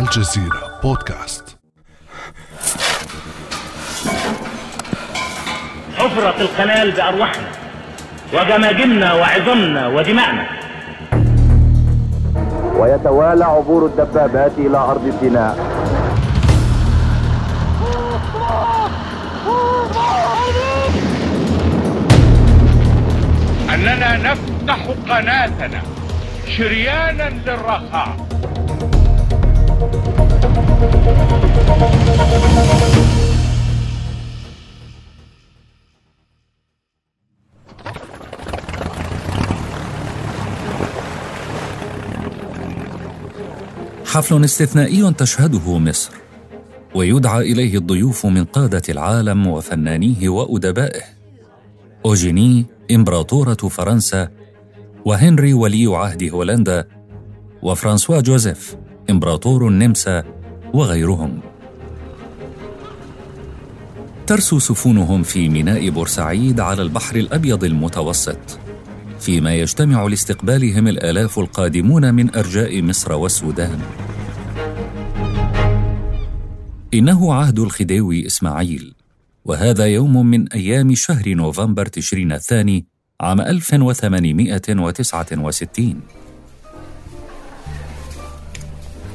الجزيرة بودكاست. حفرت القنال بأرواحنا وجماجمنا وعظامنا ودماءنا ويتوالى عبور الدبابات إلى أرض سيناء أننا نفتح قناتنا شريانا للرخاء. حفل استثنائي تشهده مصر ويدعى إليه الضيوف من قادة العالم وفنانيه وأدبائه. أوجيني إمبراطورة فرنسا وهنري ولي عهد هولندا وفرانسوا جوزيف إمبراطور النمسا وغيرهم. ترسو سفنهم في ميناء بورسعيد على البحر الأبيض المتوسط. فيما يجتمع لاستقبالهم الآلاف القادمون من أرجاء مصر والسودان. إنه عهد الخديوي إسماعيل وهذا يوم من أيام شهر نوفمبر تشرين الثاني عام 1869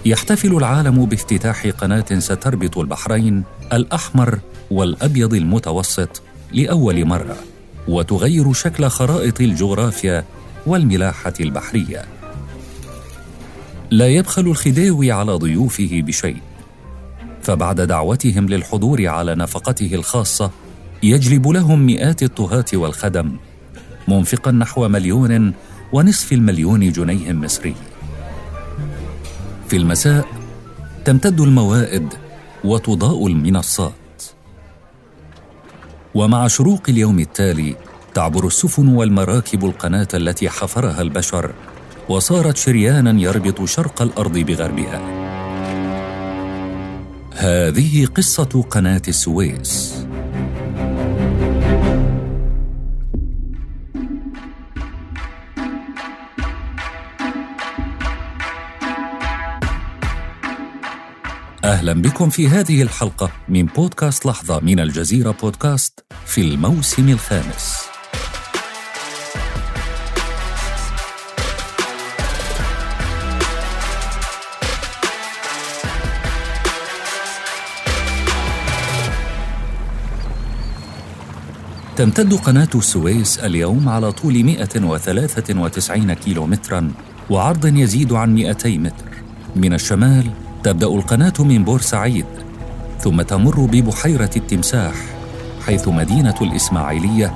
يحتفل العالم بافتتاح قناة ستربط البحرين الأحمر والأبيض المتوسط لأول مرة وتغير شكل خرائط الجغرافيا والملاحة البحرية. لا يبخل الخديوي على ضيوفه بشيء، فبعد دعوتهم للحضور على نفقته الخاصة يجلب لهم مئات الطهاة والخدم منفقا نحو مليون ونصف المليون جنيه مصري في المساء تمتد الموائد وتضاء المنصات. ومع شروق اليوم التالي تعبر السفن والمراكب القناة التي حفرها البشر وصارت شريانا يربط شرق الأرض بغربها. هذه قصة قناة السويس. أهلا بكم في هذه الحلقة من بودكاست لحظة من الجزيرة بودكاست في الموسم الخامس. تمتد قناة السويس اليوم على طول 193 كيلومترا وعرض يزيد عن 200 متر من الشمال تبدأ القناة من بورسعيد ثم تمر ببحيرة التمساح حيث مدينة الإسماعيلية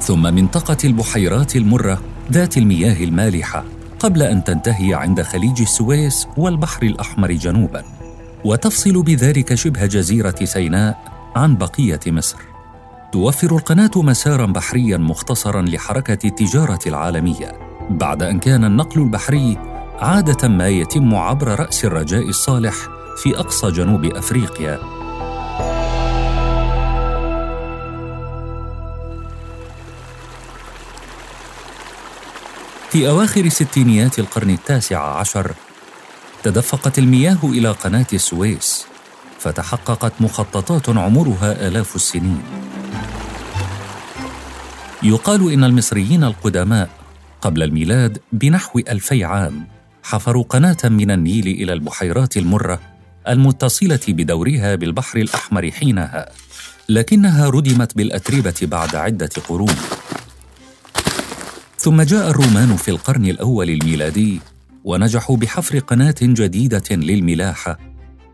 ثم منطقة البحيرات المرة ذات المياه المالحة قبل أن تنتهي عند خليج السويس والبحر الأحمر جنوبا. وتفصل بذلك شبه جزيرة سيناء عن بقية مصر. توفر القناة مسارا بحريا مختصرا لحركة التجارة العالمية بعد أن كان النقل البحري عادة ما يتم عبر رأس الرجاء الصالح في أقصى جنوب أفريقيا. في أواخر ستينيات القرن التاسع عشر تدفقت المياه إلى قناة السويس فتحققت مخططات عمرها آلاف السنين. يقال إن المصريين القدماء قبل الميلاد بنحو ألفي عام حفروا قناة من النيل إلى البحيرات المرة المتصلة بدورها بالبحر الأحمر حينها، لكنها ردمت بالأتربة بعد عدة قرون. ثم جاء الرومان في القرن الأول الميلادي ونجحوا بحفر قناة جديدة للملاحة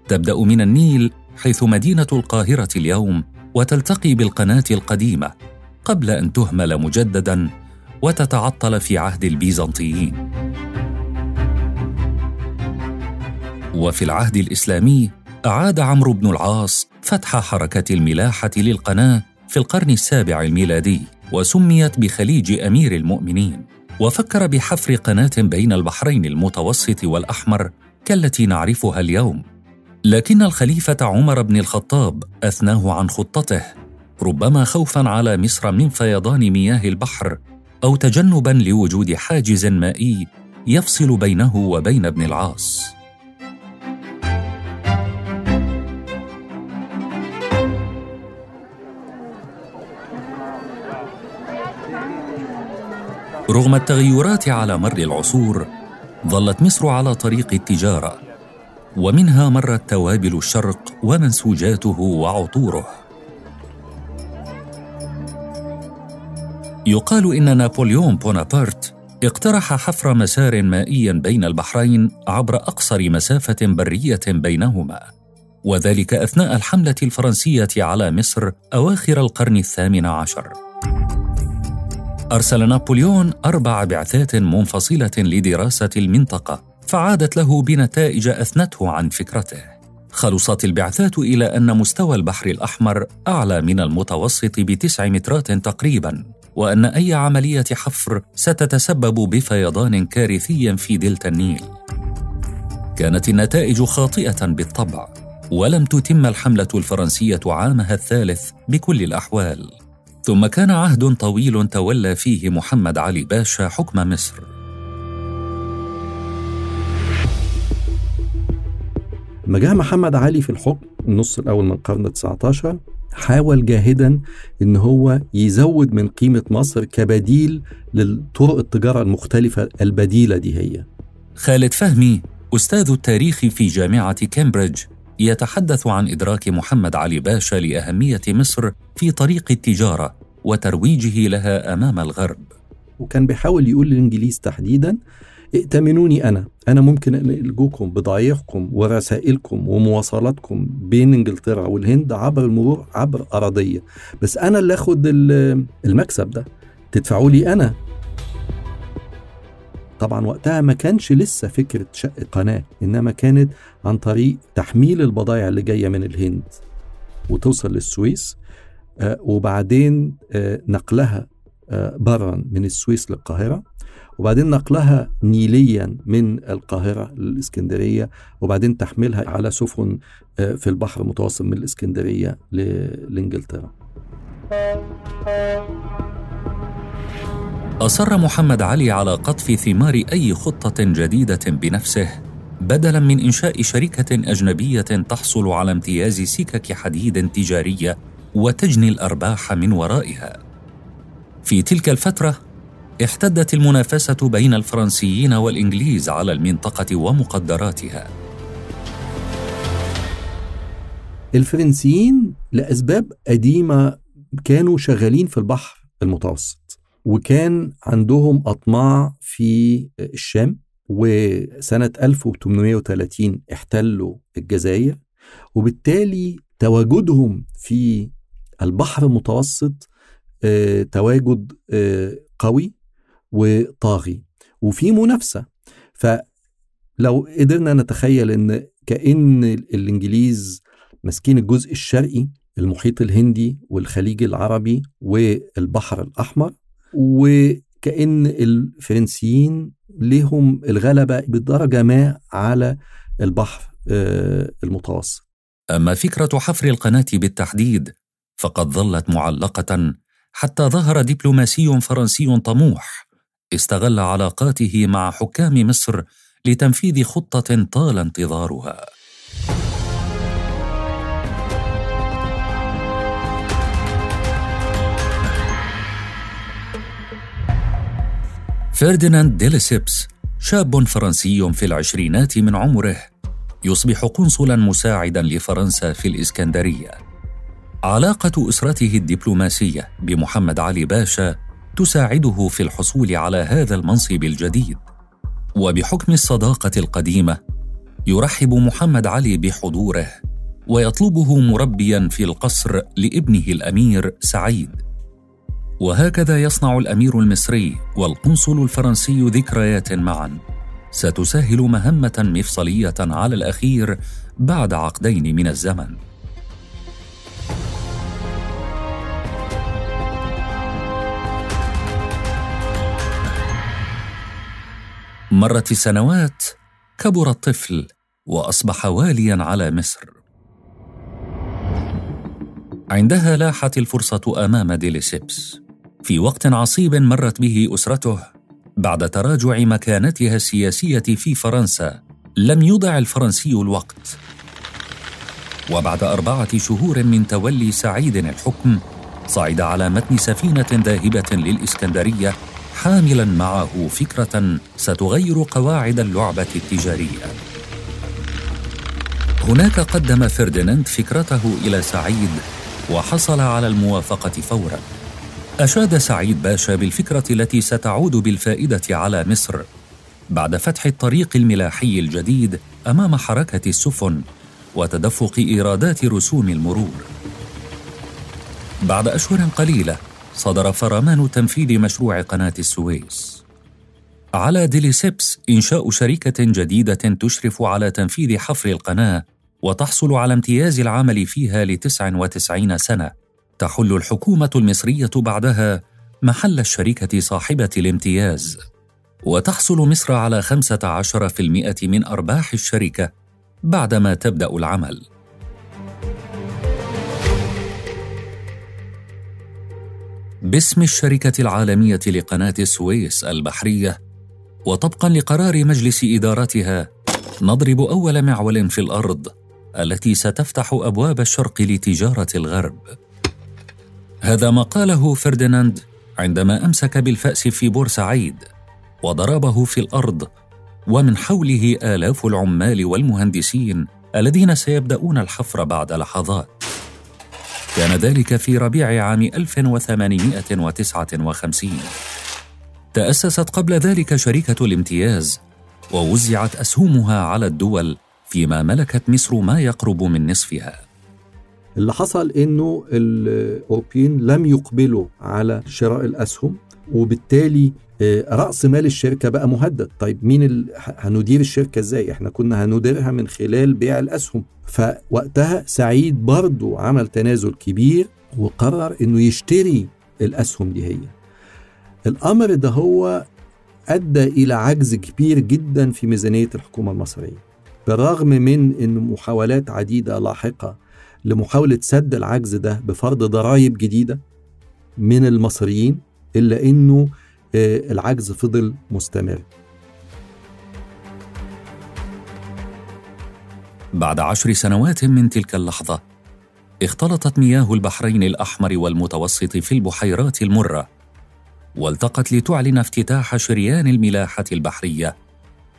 تبدأ من النيل حيث مدينة القاهرة اليوم وتلتقي بالقناة القديمة قبل أن تهمل مجددا وتتعطل في عهد البيزنطيين. وفي العهد الإسلامي أعاد عمرو بن العاص فتح حركة الملاحة للقناة في القرن السابع الميلادي وسميت بخليج أمير المؤمنين. وفكر بحفر قناة بين البحرين المتوسط والأحمر كالتي نعرفها اليوم. لكن الخليفة عمر بن الخطاب أثناه عن خطته ربما خوفا على مصر من فيضان مياه البحر أو تجنبا لوجود حاجز مائي يفصل بينه وبين ابن العاص. رغم التغيرات على مر العصور ظلت مصر على طريق التجارة ومنها مرت توابل الشرق ومنسوجاته وعطوره. يقال إن نابليون بونابرت اقترح حفر مسار مائي بين البحرين عبر أقصر مسافة برية بينهما وذلك أثناء الحملة الفرنسية على مصر أواخر القرن الثامن عشر. أرسل نابليون أربع بعثات منفصلة لدراسة المنطقة فعادت له بنتائج أثنته عن فكرته. خلصت البعثات إلى أن مستوى البحر الأحمر أعلى من المتوسط بتسع مترات تقريبا وأن أي عملية حفر ستتسبب بفيضان كارثي في دلتا النيل. كانت النتائج خاطئة بالطبع ولم تتم الحملة الفرنسية عامها الثالث بكل الأحوال. ثم كان عهد طويل تولى فيه محمد علي باشا حكم مصر لما جاء محمد علي في الحكم النص الأول من القرن 19 حاول جاهدا إن هو يزود من قيمة مصر كبديل للطرق التجارة المختلفة البديلة دي هي. خالد فهمي أستاذ التاريخ في جامعة كامبريدج يتحدث عن إدراك محمد علي باشا لأهمية مصر في طريق التجارة وترويجه لها أمام الغرب. وكان بيحاول يقول للانجليز تحديدا ائتمنوني أنا. أنا ممكن ألجوكم بضعيفكم ورسائلكم ومواصلاتكم بين إنجلترا والهند عبر المرور عبر ارضيه بس أنا اللي آخد المكسب ده. تدفعوا لي أنا. طبعا وقتها ما كانش لسه فكرة شق قناه إنما كانت عن طريق تحميل البضائع اللي جاية من الهند وتوصل للسويس آه، وبعدين آه، نقلها آه، برا من السويس للقاهرة وبعدين نقلها نيليا من القاهرة للإسكندرية وبعدين تحميلها على سفن في البحر المتوسط من الإسكندرية لإنجلترا. أصر محمد علي على قطف ثمار أي خطة جديدة بنفسه بدلا من إنشاء شركة أجنبية تحصل على امتياز سكك حديد تجارية وتجني الأرباح من ورائها. في تلك الفترة احتدت المنافسة بين الفرنسيين والإنجليز على المنطقة ومقدراتها الفرنسيين لأسباب قديمة كانوا شغالين في البحر المتوسط وكان عندهم أطماع في الشام وسنة 1830 احتلوا الجزائر وبالتالي تواجدهم في البحر المتوسط آه، تواجد آه، قوي وطاغي وفي منافسة. فلو قدرنا نتخيل إن كأن الإنجليز ماسكين الجزء الشرقي المحيط الهندي والخليج العربي والبحر الأحمر وكأن الفرنسيين لهم الغلبة بدرجة ما على البحر آه، المتوسط. أما فكرة حفر القناة بالتحديد فقد ظلت معلقة حتى ظهر دبلوماسي فرنسي طموح استغل علاقاته مع حكام مصر لتنفيذ خطة طال انتظارها. فرديناند ديليسيبس شاب فرنسي في العشرينات من عمره يصبح قنصلا مساعدا لفرنسا في الإسكندرية. علاقة أسرته الدبلوماسية بمحمد علي باشا تساعده في الحصول على هذا المنصب الجديد. وبحكم الصداقة القديمة يرحب محمد علي بحضوره ويطلبه مربيا في القصر لابنه الأمير سعيد. وهكذا يصنع الأمير المصري والقنصل الفرنسي ذكريات معا. ستسهل مهمة مفصلية على الأخير بعد عقدين من الزمن. مرت السنوات كبر الطفل وأصبح واليا على مصر. عندها لاحت الفرصة أمام ديليسيبس. في وقت عصيب مرت به أسرته بعد تراجع مكانتها السياسية في فرنسا لم يضع الفرنسي الوقت. وبعد أربعة شهور من تولي سعيد الحكم صعد على متن سفينة ذاهبة للإسكندرية حاملا معه فكرة ستغير قواعد اللعبة التجارية. هناك قدم فرديناند فكرته إلى سعيد وحصل على الموافقة فورا. أشاد سعيد باشا بالفكرة التي ستعود بالفائدة على مصر. بعد فتح الطريق الملاحي الجديد أمام حركة السفن وتدفق إيرادات رسوم المرور. بعد أشهر قليلة صدر فرمان تنفيذ مشروع قناة السويس. على ديليسيبس إنشاء شركة جديدة تشرف على تنفيذ حفر القناة وتحصل على امتياز العمل فيها لتسع وتسعين سنة. تحل الحكومة المصرية بعدها محل الشركة صاحبة الامتياز وتحصل مصر على 15% من أرباح الشركة بعدما تبدأ العمل. باسم الشركة العالمية لقناة السويس البحرية وطبقا لقرار مجلس إدارتها نضرب أول معول في الأرض التي ستفتح أبواب الشرق لتجارة الغرب. هذا ما قاله فرديناند عندما أمسك بالفأس في بورسعيد وضربه في الأرض ومن حوله آلاف العمال والمهندسين الذين سيبدأون الحفر بعد لحظات. كان ذلك في ربيع عام 1859 تأسست قبل ذلك شركة الامتياز ووزعت أسهمها على الدول فيما ملكت مصر ما يقرب من نصفها. اللي حصل إنه الاوروبيين لم يقبلوا على شراء الأسهم وبالتالي آه، رأس مال الشركة بقى مهدد. طيب مين ال... هندير الشركة إزاي؟ إحنا كنا هنديرها من خلال بيع الأسهم. فوقتها سعيد برضو عمل تنازل كبير وقرر إنه يشتري الأسهم دي هي. الأمر ده هو أدى إلى عجز كبير جدا في ميزانية الحكومة المصرية. بالرغم من إن محاولات عديدة لاحقة لمحاولة سد العجز ده بفرض ضرائب جديدة من المصريين إلا إنه آه، العجز فضل مستمر. بعد عشر سنوات من تلك اللحظة اختلطت مياه البحرين الأحمر والمتوسط في البحيرات المرة والتقت لتعلن افتتاح شريان الملاحة البحرية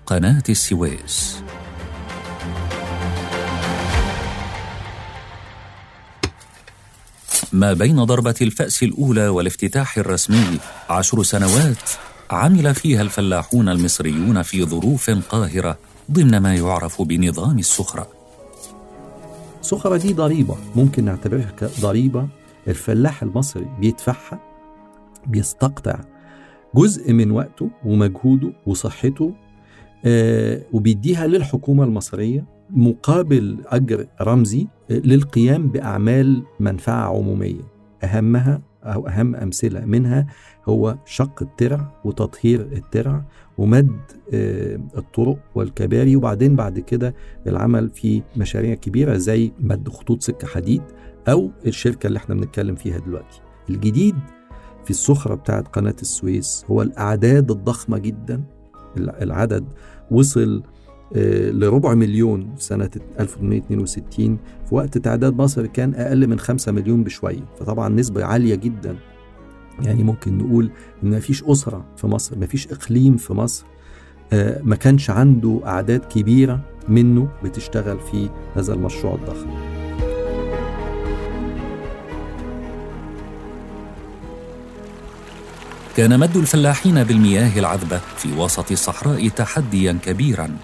قناة السويس. ما بين ضربة الفأس الأولى والافتتاح الرسمي. عشر سنوات عمل فيها الفلاحون المصريون في ظروف قاهرة ضمن ما يعرف بنظام السخرة السخرة دي ضريبة. ممكن نعتبرها كضريبة. الفلاح المصري بيدفعها بيستقطع جزء من وقته ومجهوده وصحته آه وبيديها للحكومة المصرية. مقابل أجر رمزي للقيام بأعمال منفعة عمومية. أهمها أو أهم أمثلة منها هو شق الترع وتطهير الترع ومد آه، الطرق والكباري وبعدين بعد كده العمل في مشاريع كبيرة زي مد خطوط سكة حديد أو الشركة اللي إحنا بنتكلم فيها دلوقتي. الجديد في السخرة بتاعت قناة السويس هو الأعداد الضخمة جدا. العدد وصل لربع مليون سنة 1862 في وقت تعداد مصر كان أقل من 5 مليون بشوية فطبعا نسبة عالية جدا. يعني ممكن نقول إن مفيش أسرة في مصر مفيش إقليم في مصر آه، ما كانش عنده أعداد كبيرة منه بتشتغل في هذا المشروع الضخم. كان مد الفلاحين بالمياه العذبة في وسط الصحراء تحديا كبيرا.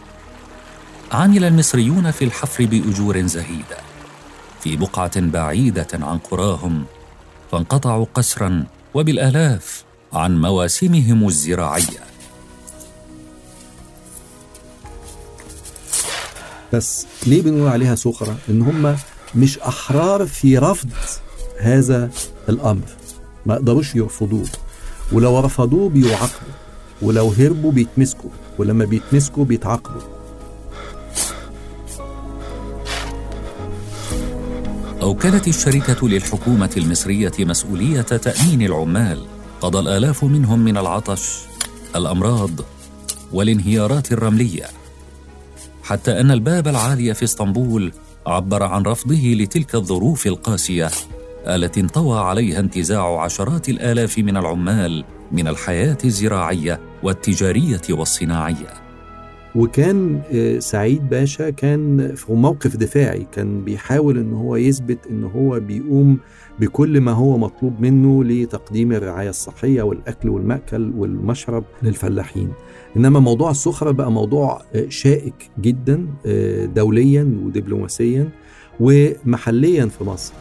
عمل المصريون في الحفر بأجور زهيدة. في بقعة بعيدة عن قراهم فانقطعوا قسرا وبالآلاف عن مواسمهم الزراعية. بس ليه بنقول عليها سخرة؟ إن هم مش أحرار في رفض هذا الأمر. ما يقدروش يرفضوه. ولو رفضوه بيعاقبوا ولو هربوا بيتمسكوا ولما بيتمسكوا بيتعاقبوا. أوكلت الشركة للحكومة المصرية مسؤولية تأمين العمال. قضى الآلاف منهم من العطش الأمراض والانهيارات الرملية. حتى أن الباب العالي في اسطنبول عبر عن رفضه لتلك الظروف القاسية التي انطوى عليها انتزاع عشرات الآلاف من العمال من الحياة الزراعية والتجارية والصناعية. وكان آه، سعيد باشا كان في موقف دفاعي كان بيحاول إن هو يثبت إن هو بيقوم بكل ما هو مطلوب منه لتقديم الرعاية الصحية والأكل والمأكل والمشرب للفلاحين. إنما موضوع السخرة بقى موضوع آه، شائك جدا آه، دوليا ودبلوماسيا ومحليا في مصر.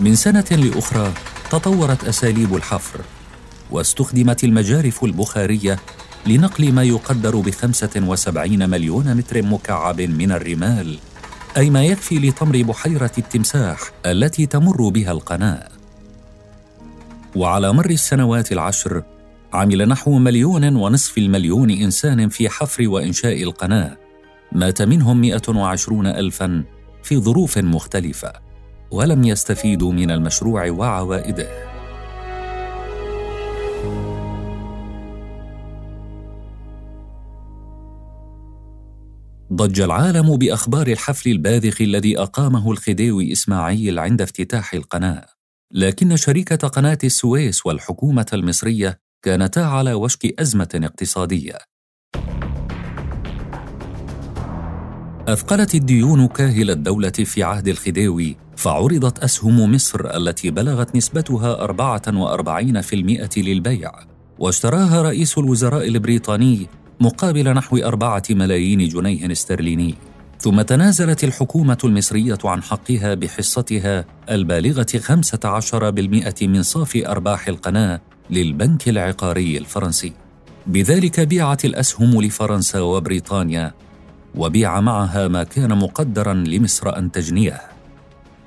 من سنة لأخرى تطورت أساليب الحفر واستخدمت المجارف البخارية لنقل ما يقدر بخمسة وسبعين مليون متر مكعب من الرمال أي ما يكفي لتمر بحيرة التمساح التي تمر بها القناة. وعلى مر السنوات العشر عمل نحو مليون ونصف المليون إنسان في حفر وإنشاء القناة. مات منهم 120 ألفا في ظروف مختلفة ولم يستفيدوا من المشروع وعوائده. ضج العالم بأخبار الحفل الباذخ الذي أقامه الخديوي إسماعيل عند افتتاح القناة. لكن شركه قناة السويس والحكومة المصرية كانتا على وشك أزمة اقتصادية. أثقلت الديون كاهل الدولة في عهد الخديوي فعرضت أسهم مصر التي بلغت نسبتها 44% للبيع. واشتراها رئيس الوزراء البريطاني مقابل نحو أربعة ملايين جنيه استرليني ثم تنازلت الحكومة المصرية عن حقها بحصتها البالغة 15% من صافي أرباح القناة للبنك العقاري الفرنسي بذلك بيعت الأسهم لفرنسا وبريطانيا وبيع معها ما كان مقدرا لمصر أن تجنيه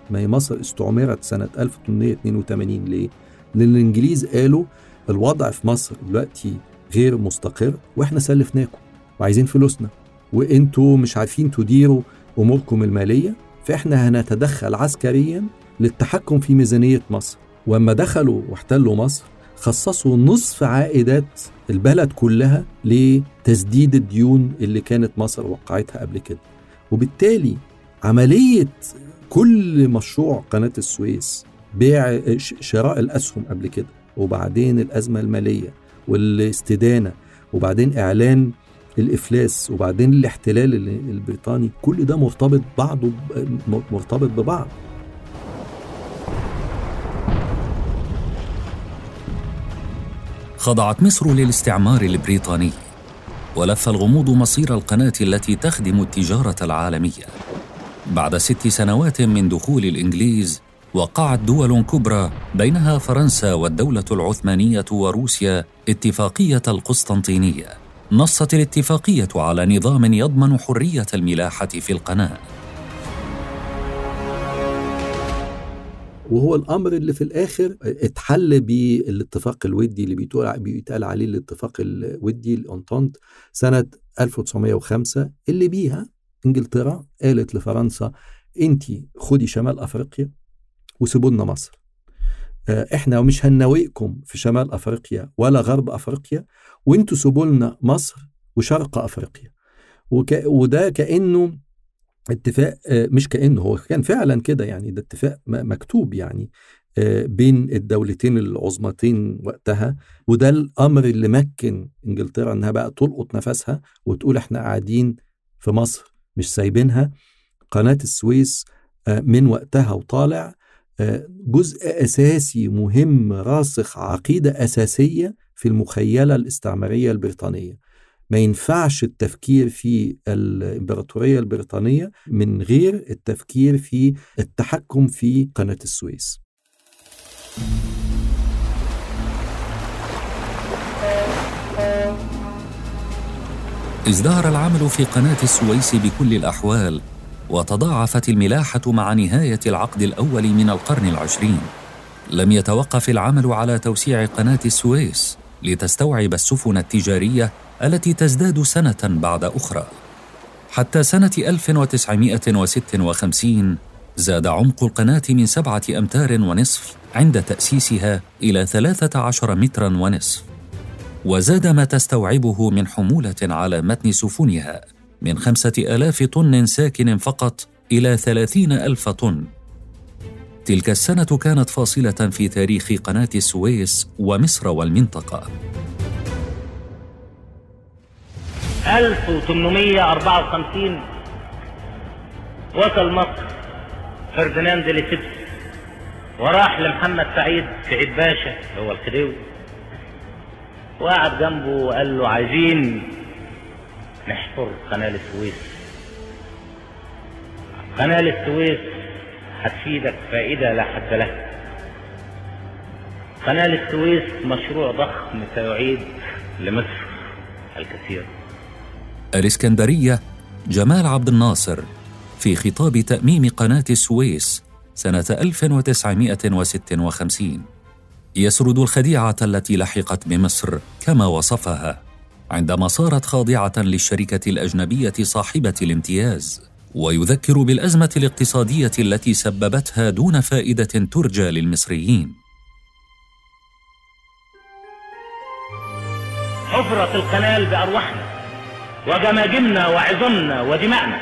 ما هي مصر استعمرت سنة 1882 ليه؟ لأن الإنجليز قالوا الوضع في مصر دلوقتي غير مستقر وإحنا سلفناكم وعايزين فلوسنا وانتوا مش عارفين تديروا اموركم المالية فاحنا هنتدخل عسكريا للتحكم في ميزانية مصر. واما دخلوا واحتلوا مصر خصصوا نصف عائدات البلد كلها لتسديد الديون اللي كانت مصر وقعتها قبل كده. وبالتالي عملية كل مشروع قناة السويس بيع شراء الأسهم قبل كده وبعدين الأزمة المالية والاستدانة وبعدين إعلان الإفلاس وبعدين الاحتلال البريطاني كل ده مرتبط بعضه مرتبط ببعض. خضعت مصر للاستعمار البريطاني ولف الغموض مصير القناة التي تخدم التجارة العالمية. بعد ست سنوات من دخول الإنجليز وقعت دول كبرى بينها فرنسا والدولة العثمانية وروسيا اتفاقية القسطنطينية. نصت الاتفاقية على نظام يضمن حرية الملاحة في القناة. وهو الأمر اللي في الآخر اتحل بالاتفاق الودي اللي بيتقال بيتقال عليه الاتفاق الودي الانتونت سنة 1905 اللي بيها إنجلترا قالت لفرنسا انت خدي شمال أفريقيا وسيبوا لنا مصر إحنا مش هنناوئكم في شمال أفريقيا ولا غرب أفريقيا وإنتوا سيبوا لنا مصر وشرق أفريقيا. وك... وده كأنه اتفاق آه، مش كأنه هو كان فعلا كده يعني ده اتفاق مكتوب يعني آه، بين الدولتين العظمتين وقتها. وده الأمر اللي مكن إنجلترا إنها بقى تلقط نفسها وتقول إحنا قاعدين في مصر مش سايبينها. قناة السويس من وقتها وطالع جزء أساسي مهم راسخ عقيدة أساسية في المخيلة الاستعمارية البريطانية. ما ينفعش التفكير في الإمبراطورية البريطانية من غير التفكير في التحكم في قناة السويس. ازدهر العمل في قناة السويس بكل الأحوال. وتضاعفت الملاحة مع نهاية العقد الأول من القرن العشرين. لم يتوقف العمل على توسيع قناة السويس لتستوعب السفن التجارية التي تزداد سنة بعد أخرى. حتى سنة 1956 زاد عمق القناة من سبعة أمتار ونصف عند تأسيسها إلى 13 مترا ونصف. وزاد ما تستوعبه من حمولة على متن سفنها. من خمسة آلاف طن ساكن فقط إلى ثلاثين ألف طن. تلك السنة كانت فاصلة في تاريخ قناة السويس ومصر والمنطقة. 1854 وصل مصر فرديناند لسبس وراح لمحمد سعيد سعيد باشا هو الخديوي. وقعد جنبه وقال له عايزين نحفر قناة السويس. قناة السويس هتفيدك فائدة لا حد لها. قناة السويس مشروع ضخم سيعيد لمصر الكثير. الإسكندرية جمال عبد الناصر في خطاب تأميم قناة السويس سنة 1956 يسرد الخديعة التي لحقت بمصر كما وصفها. عندما صارت خاضعة للشركة الأجنبية صاحبة الامتياز ويذكر بالأزمة الاقتصادية التي سببتها دون فائدة ترجى للمصريين. حفرت القنال بأرواحنا وجماجمنا وعظامنا ودماءنا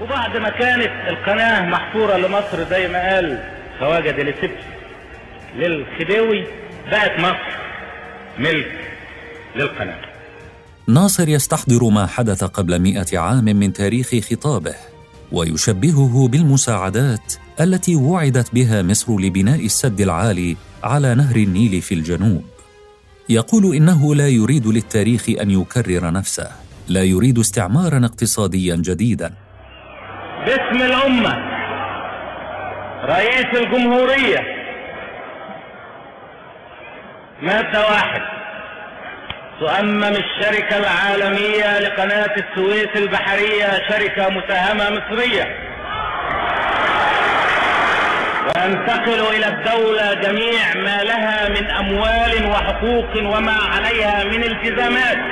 وبعد ما كانت القناة محفورة لمصر زي ما قال خواجة ديليسيبس للخديوي بقت مصر ملك للقناة. ناصر يستحضر ما حدث قبل مئة عام من تاريخ خطابه ويشبهه بالمساعدات التي وعدت بها مصر لبناء السد العالي على نهر النيل في الجنوب. يقول إنه لا يريد للتاريخ أن يكرر نفسه لا يريد استعمارا اقتصاديا جديدا. باسم الأمة رئيس الجمهورية مادة واحد. تؤمم الشركة العالمية لقناة السويس البحرية شركة مساهمة مصرية. وينتقل إلى الدولة جميع ما لها من أموال وحقوق وما عليها من التزامات.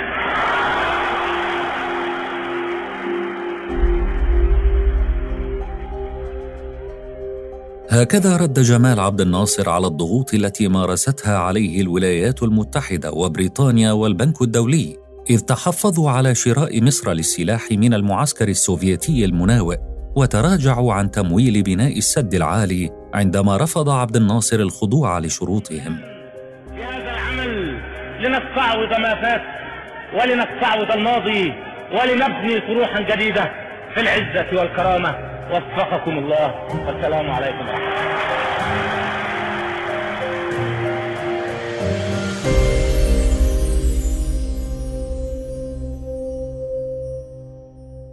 هكذا رد جمال عبد الناصر على الضغوط التي مارستها عليه الولايات المتحدة وبريطانيا والبنك الدولي إذ تحفظوا على شراء مصر للسلاح من المعسكر السوفيتي المناوئ وتراجعوا عن تمويل بناء السد العالي عندما رفض عبد الناصر الخضوع لشروطهم. في هذا العمل لنستعوض ما فات ولنستعوض الماضي ولنبني طروحا جديدة في العزة والكرامة. وفقكم الله. والسلام عليكم. ورحمة الله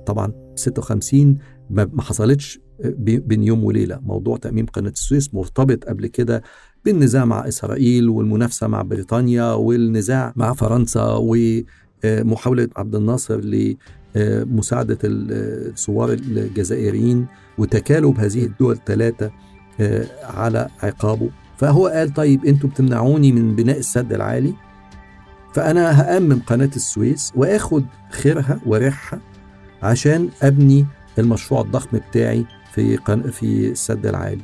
طبعا 56 ما حصلتش بي- بين يوم وليلة. موضوع تأميم قناة السويس مرتبط قبل كده بالنزاع مع إسرائيل والمنافسة مع بريطانيا والنزاع مع فرنسا ومحاوله عبد الناصر لمساعده الثوار الجزائريين وتكالب هذه الدول الثلاثة على عقابه. فهو قال طيب أنتوا بتمنعوني من بناء السد العالي؟ فأنا هأمم قناة السويس وآخد خيرها وريحها عشان أبني المشروع الضخم بتاعي في قن... في السد العالي.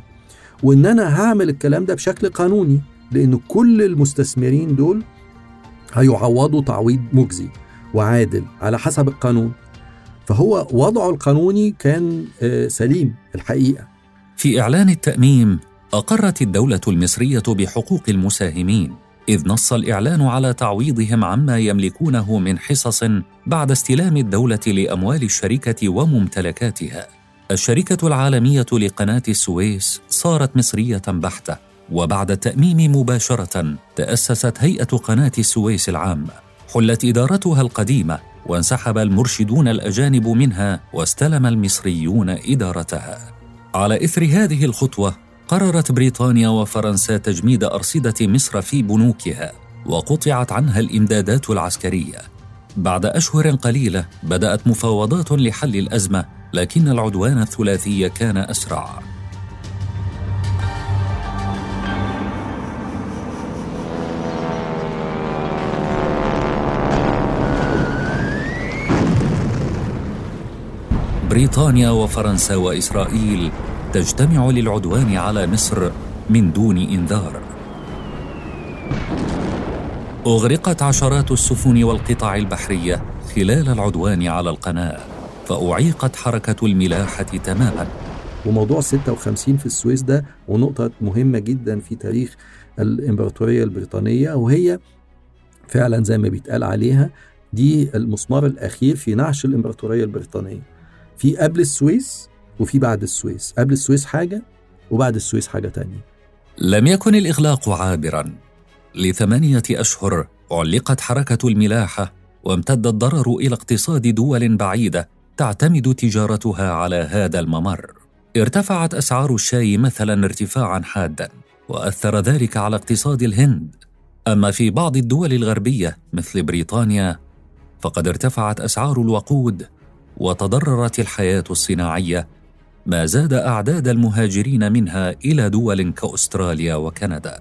وإن أنا هعمل الكلام ده بشكل قانوني لأن كل المستثمرين دول هيعوضوا تعويض مجزي وعادل على حسب القانون. فهو وضعه القانوني كان آه، سليم الحقيقة. في إعلان التأميم أقرت الدولة المصرية بحقوق المساهمين إذ نص الإعلان على تعويضهم عما يملكونه من حصص بعد استلام الدولة لأموال الشركة وممتلكاتها. الشركة العالمية لقناة السويس صارت مصرية بحتة وبعد التأميم مباشرة تأسست هيئة قناة السويس العامة. حلت إدارتها القديمة وانسحب المرشدون الأجانب منها واستلم المصريون إدارتها. على إثر هذه الخطوة قررت بريطانيا وفرنسا تجميد أرصدة مصر في بنوكها وقطعت عنها الإمدادات العسكرية. بعد أشهر قليلة بدأت مفاوضات لحل الأزمة لكن العدوان الثلاثي كان أسرع. بريطانيا وفرنسا وإسرائيل تجتمع للعدوان على مصر من دون إنذار. أغرقت عشرات السفن والقطع البحرية خلال العدوان على القناة فأعيقت حركة الملاحة تماما. وموضوع 56 في السويس ده ونقطة مهمة جدا في تاريخ الإمبراطورية البريطانية وهي فعلا زي ما بيتقال عليها دي المسمار الأخير في نعش الإمبراطورية البريطانية. في قبل السويس وفي بعد السويس. قبل السويس حاجة وبعد السويس حاجة تانية. لم يكن الإغلاق عابرا. لثمانية أشهر علقت حركة الملاحة وامتد الضرر إلى اقتصاد دول بعيدة تعتمد تجارتها على هذا الممر. ارتفعت أسعار الشاي مثلا ارتفاعا حادا وأثر ذلك على اقتصاد الهند. أما في بعض الدول الغربية مثل بريطانيا فقد ارتفعت أسعار الوقود وتضررت الحياة الصناعية ما زاد أعداد المهاجرين منها إلى دول كأستراليا وكندا.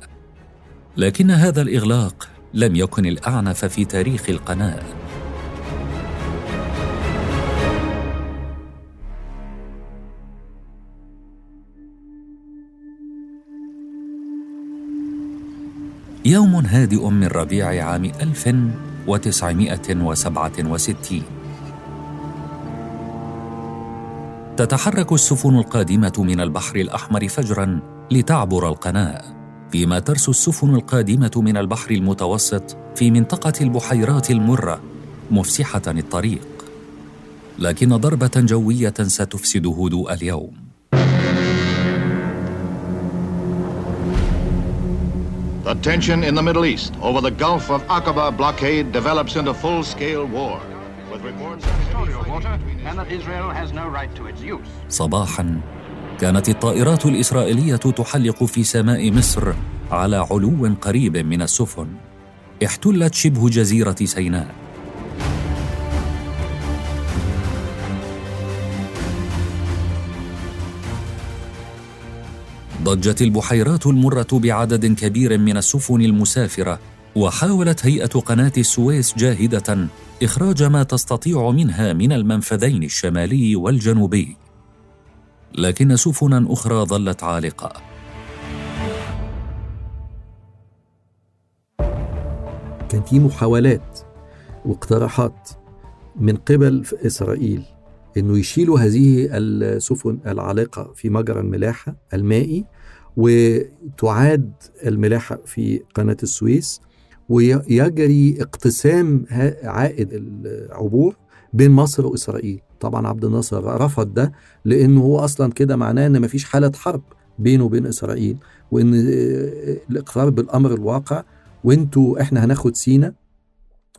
لكن هذا الإغلاق لم يكن الأعنف في تاريخ القناة. يوم هادئ من ربيع عام 1967 تتحرك السفن القادمة من البحر الأحمر فجرا لتعبر القناة فيما ترسو السفن القادمة من البحر المتوسط في منطقة البحيرات المرة مفسحة الطريق لكن ضربة جوية ستفسد هدوء اليوم The tension in the Middle East over the Gulf of Aqaba blockade develops into full-scale war. صباحا كانت الطائرات الإسرائيلية تحلق في سماء مصر على علو قريب من السفن. احتلت شبه جزيرة سيناء. ضجت البحيرات المرة بعدد كبير من السفن المسافرة وحاولت هيئة قناة السويس جاهدة إخراج ما تستطيع منها من المنفذين الشمالي والجنوبي. لكن سفنا أخرى ظلت عالقة. كان في محاولات واقتراحات من قبل إسرائيل إنه يشيلوا هذه السفن العالقة في مجرى الملاحه المائي وتعاد الملاحه في قناة السويس. ويجري اقتسام عائد العبور بين مصر وإسرائيل. طبعا عبد الناصر رفض ده لأنه هو أصلا كده معناه إن مفيش حالة حرب بينه وبين إسرائيل وإن الإقرار بالأمر الواقع وإنتوا إحنا هناخد سينا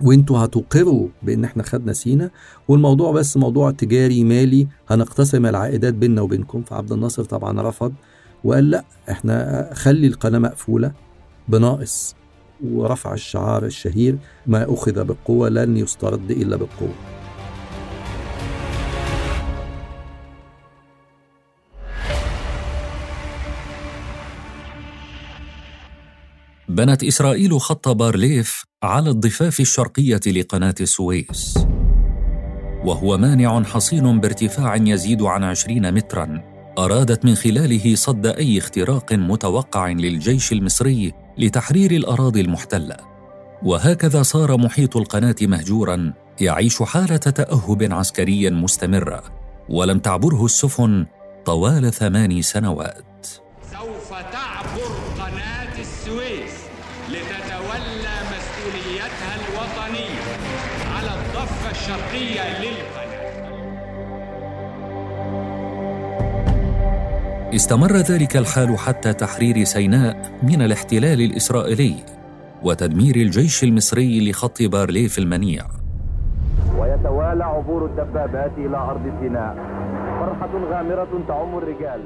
وإنتوا هتقروا بإن إحنا خدنا سينا. والموضوع بس موضوع تجاري مالي هنقتسم العائدات بيننا وبينكم. فعبد الناصر طبعا رفض وقال لأ إحنا خلي القناة مقفولة بناقص. ورفع الشعار الشهير ما أخذ بالقوه لن يسترد إلا بالقوه بنت إسرائيل خط بارليف على الضفاف الشرقية لقناة السويس وهو مانع حصين بارتفاع يزيد عن عشرين متراً. أرادت من خلاله صد أي اختراق متوقع للجيش المصري لتحرير الأراضي المحتلة. وهكذا صار محيط القناة مهجوراً يعيش حالة تأهب عسكري مستمرة ولم تعبره السفن طوال ثماني سنوات. سوف تعبر استمر ذلك الحال حتى تحرير سيناء من الاحتلال الإسرائيلي وتدمير الجيش المصري لخط بارليف المنيع. ويتوالى عبور الدبابات إلى أرض سيناء. فرحة غامرة تعم الرجال.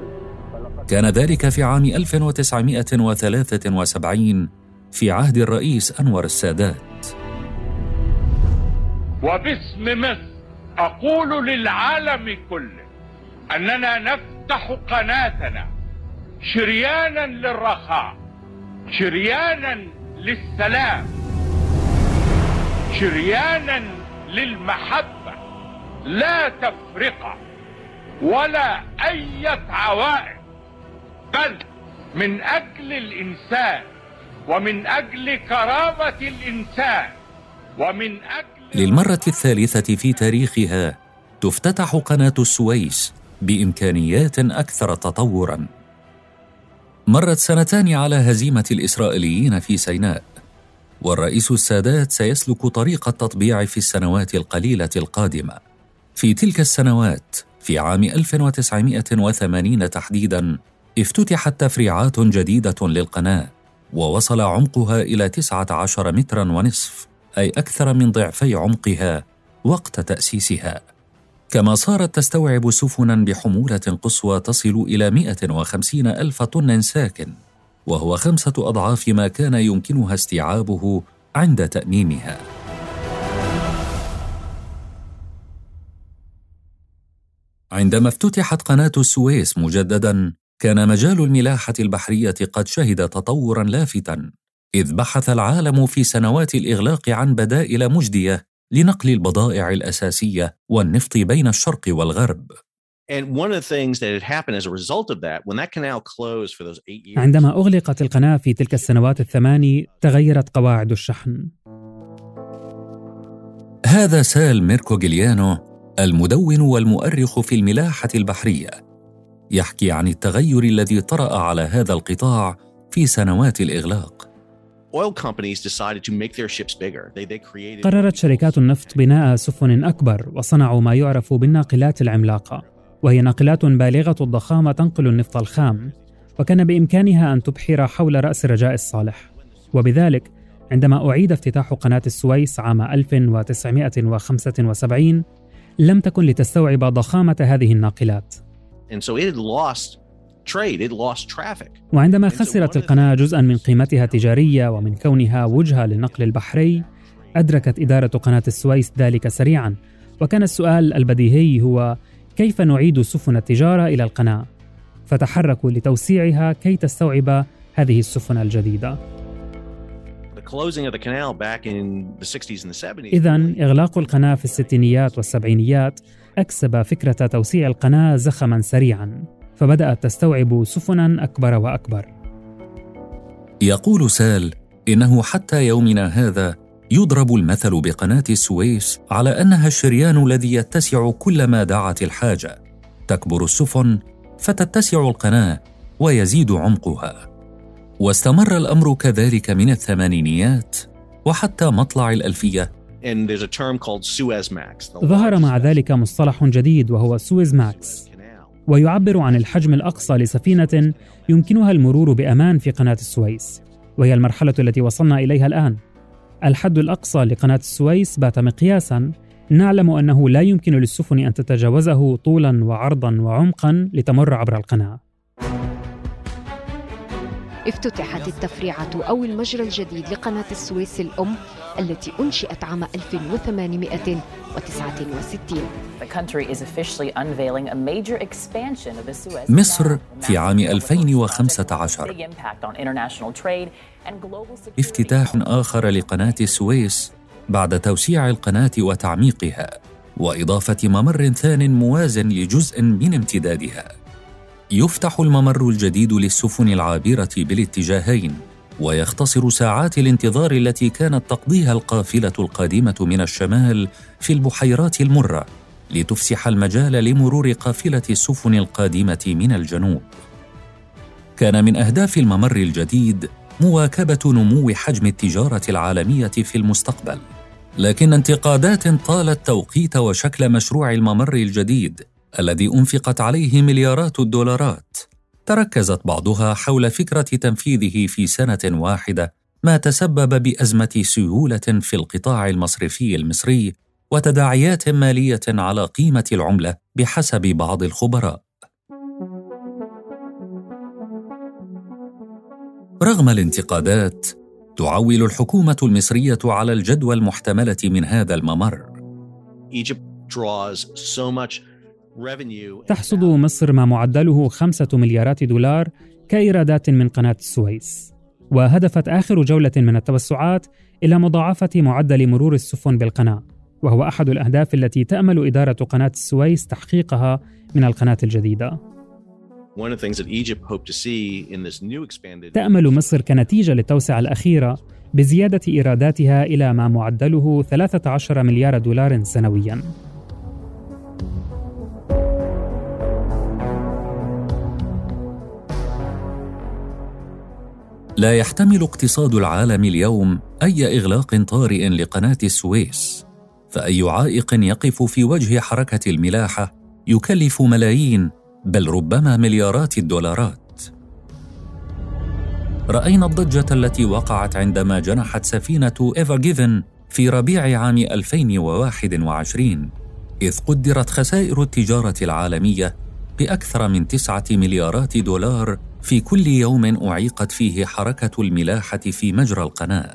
كان ذلك في عام 1973 في عهد الرئيس أنور السادات. وباسم مصر أقول للعالم كله أننا نفتح قناتنا شريانا للرخاء شريانا للسلام شريانا للمحبة. لا تفرقة ولا أي عوائد بل من أجل الإنسان ومن أجل كرامة الإنسان ومن أجل للمرة الثالثة في تاريخها تفتتح قناة السويس. بإمكانيات أكثر تطورا. مرت سنتان على هزيمة الإسرائيليين في سيناء والرئيس السادات سيسلك طريق التطبيع في السنوات القليلة القادمة. في تلك السنوات في عام 1980 تحديدا افتتحت تفريعات جديدة للقناة ووصل عمقها إلى 19 مترا ونصف أي أكثر من ضعفي عمقها وقت تأسيسها. كما صارت تستوعب سفنا بحمولة قصوى تصل إلى 150 ألف طن ساكن وهو خمسة أضعاف ما كان يمكنها استيعابه عند تأميمها. عندما افتتحت قناة السويس مجددا كان مجال الملاحة البحرية قد شهد تطورا لافتا إذ بحث العالم في سنوات الإغلاق عن بدائل مجدية لنقل البضائع الأساسية والنفط بين الشرق والغرب. عندما أغلقت القناة في تلك السنوات الثماني تغيرت قواعد الشحن. هذا سال ميركو جيليانو المدون والمؤرخ في الملاحة البحرية. يحكي عن التغير الذي طرأ على هذا القطاع في سنوات الإغلاق. قررت شركات النفط بناء سفن أكبر وصنعوا ما يعرف بالناقلات العملاقة وهي ناقلات بالغة الضخامة تنقل النفط الخام وكان بإمكانها أن تبحر حول رأس الرجاء الصالح. وبذلك عندما أعيد افتتاح قناة السويس عام 1975 لم تكن لتستوعب ضخامة هذه الناقلات. وعندما خسرت القناة جزءا من قيمتها التجارية ومن كونها وجهة للنقل البحري أدركت إدارة قناة السويس ذلك سريعا. وكان السؤال البديهي هو كيف نعيد سفن التجارة إلى القناة؟ فتحركوا لتوسيعها كي تستوعب هذه السفن الجديدة. إذا إغلاق القناة في الستينيات والسبعينيات أكسب فكرة توسيع القناة زخما سريعا. فبدأت تستوعب سفنا أكبر وأكبر. يقول سال إنه حتى يومنا هذا يضرب المثل بقناة السويس على أنها الشريان الذي يتسع كلما دعت الحاجة. تكبر السفن فتتسع القناة ويزيد عمقها. واستمر الأمر كذلك من الثمانينيات وحتى مطلع الألفية. ظهر مع ذلك مصطلح جديد وهو Suezmax ويعبر عن الحجم الأقصى لسفينة يمكنها المرور بأمان في قناة السويس وهي المرحلة التي وصلنا إليها الآن. الحد الأقصى لقناة السويس بات مقياسا نعلم أنه لا يمكن للسفن أن تتجاوزه طولا وعرضا وعمقا لتمر عبر القناة. افتتحت التفريعة أو المجرى الجديد لقناة السويس الأم التي أنشئت عام 1869 مصر في عام 2015 افتتاح آخر لقناة السويس بعد توسيع القناة وتعميقها وإضافة ممر ثان موازن لجزء من امتدادها. يفتح الممر الجديد للسفن العابرة بالاتجاهين ويختصر ساعات الانتظار التي كانت تقضيها القافلة القادمة من الشمال في البحيرات المرة لتفسح المجال لمرور قافلة السفن القادمة من الجنوب. كان من أهداف الممر الجديد مواكبة نمو حجم التجارة العالمية في المستقبل. لكن انتقادات طالت توقيت وشكل مشروع الممر الجديد الذي أنفقت عليه مليارات الدولارات. تركزت بعضها حول فكرة تنفيذه في سنة واحدة ما تسبب بأزمة سيوله في القطاع المصرفي المصري وتداعيات مالية على قيمة العملة بحسب بعض الخبراء. رغم الانتقادات تعول الحكومة المصرية على الجدوى المحتملة من هذا الممر. تحصد مصر ما معدله خمسة مليارات دولار كإيرادات من قناة السويس وهدفت آخر جولة من التوسعات إلى مضاعفة معدل مرور السفن بالقناة وهو أحد الأهداف التي تأمل إدارة قناة السويس تحقيقها من القناة الجديدة. تأمل مصر كنتيجة للتوسعة الأخيرة بزيادة إيراداتها إلى ما معدله 13 مليار دولار سنوياً. لا يحتمل اقتصاد العالم اليوم أي إغلاق طارئ لقناة السويس فأي عائق يقف في وجه حركة الملاحة يكلف ملايين بل ربما مليارات الدولارات. رأينا الضجة التي وقعت عندما جنحت سفينة ايفر جيفن في ربيع عام 2021 إذ قدرت خسائر التجارة العالمية بأكثر من تسعة مليارات دولار في كل يوم أعيقت فيه حركة الملاحة في مجرى القناة.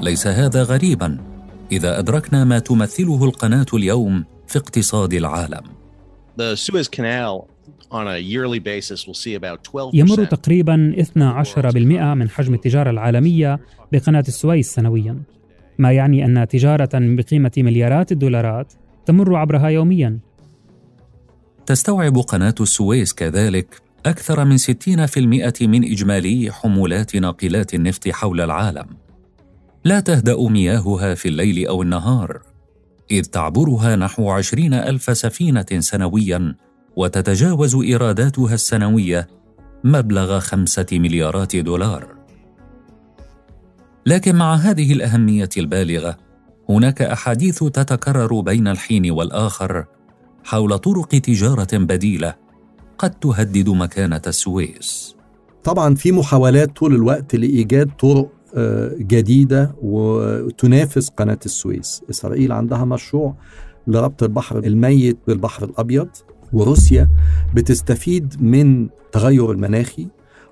ليس هذا غريبا إذا أدركنا ما تمثله القناة اليوم في اقتصاد العالم. يمر تقريبا 12% من حجم التجارة العالمية بقناة السويس سنويا ما يعني أن تجارة بقيمة مليارات الدولارات تمر عبرها يوميا تستوعب قناة السويس كذلك أكثر من 60% من إجمالي حمولات ناقلات النفط حول العالم. لا تهدأ مياهها في الليل أو النهار إذ تعبرها نحو عشرين ألف سفينة سنوياً وتتجاوز إيراداتها السنوية مبلغ خمسة مليارات دولار. لكن مع هذه الأهمية البالغة هناك أحاديث تتكرر بين الحين والآخر حول طرق تجارة بديلة قد تهدد مكانة السويس. طبعا في محاولات طول الوقت لإيجاد طرق آه، جديدة وتنافس قناة السويس. إسرائيل عندها مشروع لربط البحر الميت بالبحر الأبيض وروسيا بتستفيد من تغير المناخي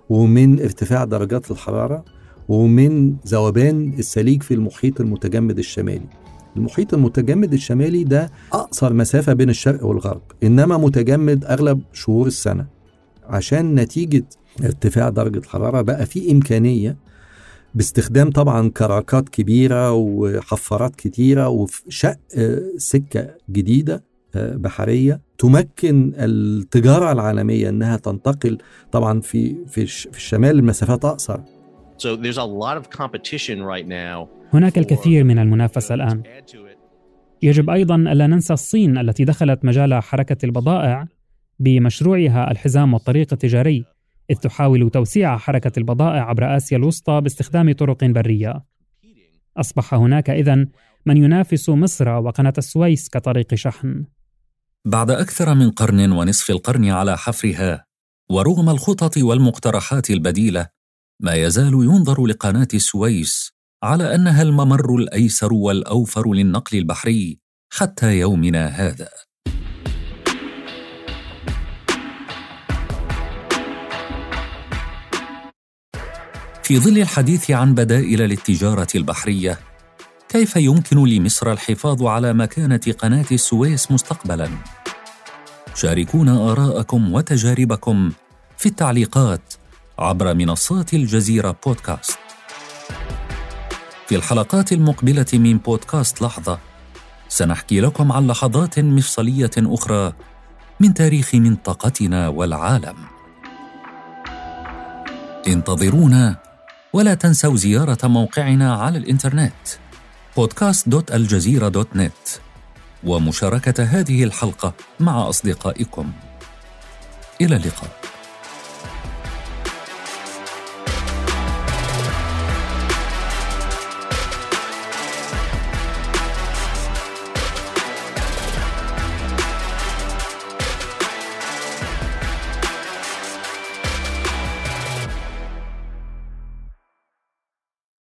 ومن ارتفاع درجات الحرارة ومن ذوبان السليج في المحيط المتجمد الشمالي. المحيط المتجمد الشمالي ده أقصر مسافة بين الشرق والغرب إنما متجمد أغلب شهور السنة. عشان نتيجة ارتفاع درجة الحرارة بقى في إمكانية باستخدام طبعا كراكات كبيرة وحفارات كتيرة وشق سكة جديدة بحرية تمكن التجارة العالمية أنها تنتقل طبعا في في في الشمال المسافات أقصر. هناك الكثير من المنافسة الآن. يجب أيضا ألا ننسى الصين التي دخلت مجال حركة البضائع بمشروعها الحزام والطريق التجاري، إذ تحاول توسيع حركة البضائع عبر آسيا الوسطى باستخدام طرق برية. أصبح هناك إذن من ينافس مصر وقناة السويس كطريق شحن. بعد أكثر من قرن ونصف القرن على حفرها، ورغم الخطط والمقترحات البديلة، ما يزال ينظر لقناة السويس على أنها الممر الأيسر والأوفر للنقل البحري حتى يومنا هذا. في ظل الحديث عن بدائل للتجارة البحرية كيف يمكن لمصر الحفاظ على مكانة قناة السويس مستقبلا؟ شاركونا آراءكم وتجاربكم في التعليقات عبر منصات الجزيرة بودكاست. في الحلقات المقبلة من بودكاست لحظة سنحكي لكم عن لحظات مفصلية أخرى من تاريخ منطقتنا والعالم. انتظرونا ولا تنسوا زيارة موقعنا على الإنترنت podcast.aljazeera.net ومشاركة هذه الحلقة مع أصدقائكم. إلى اللقاء.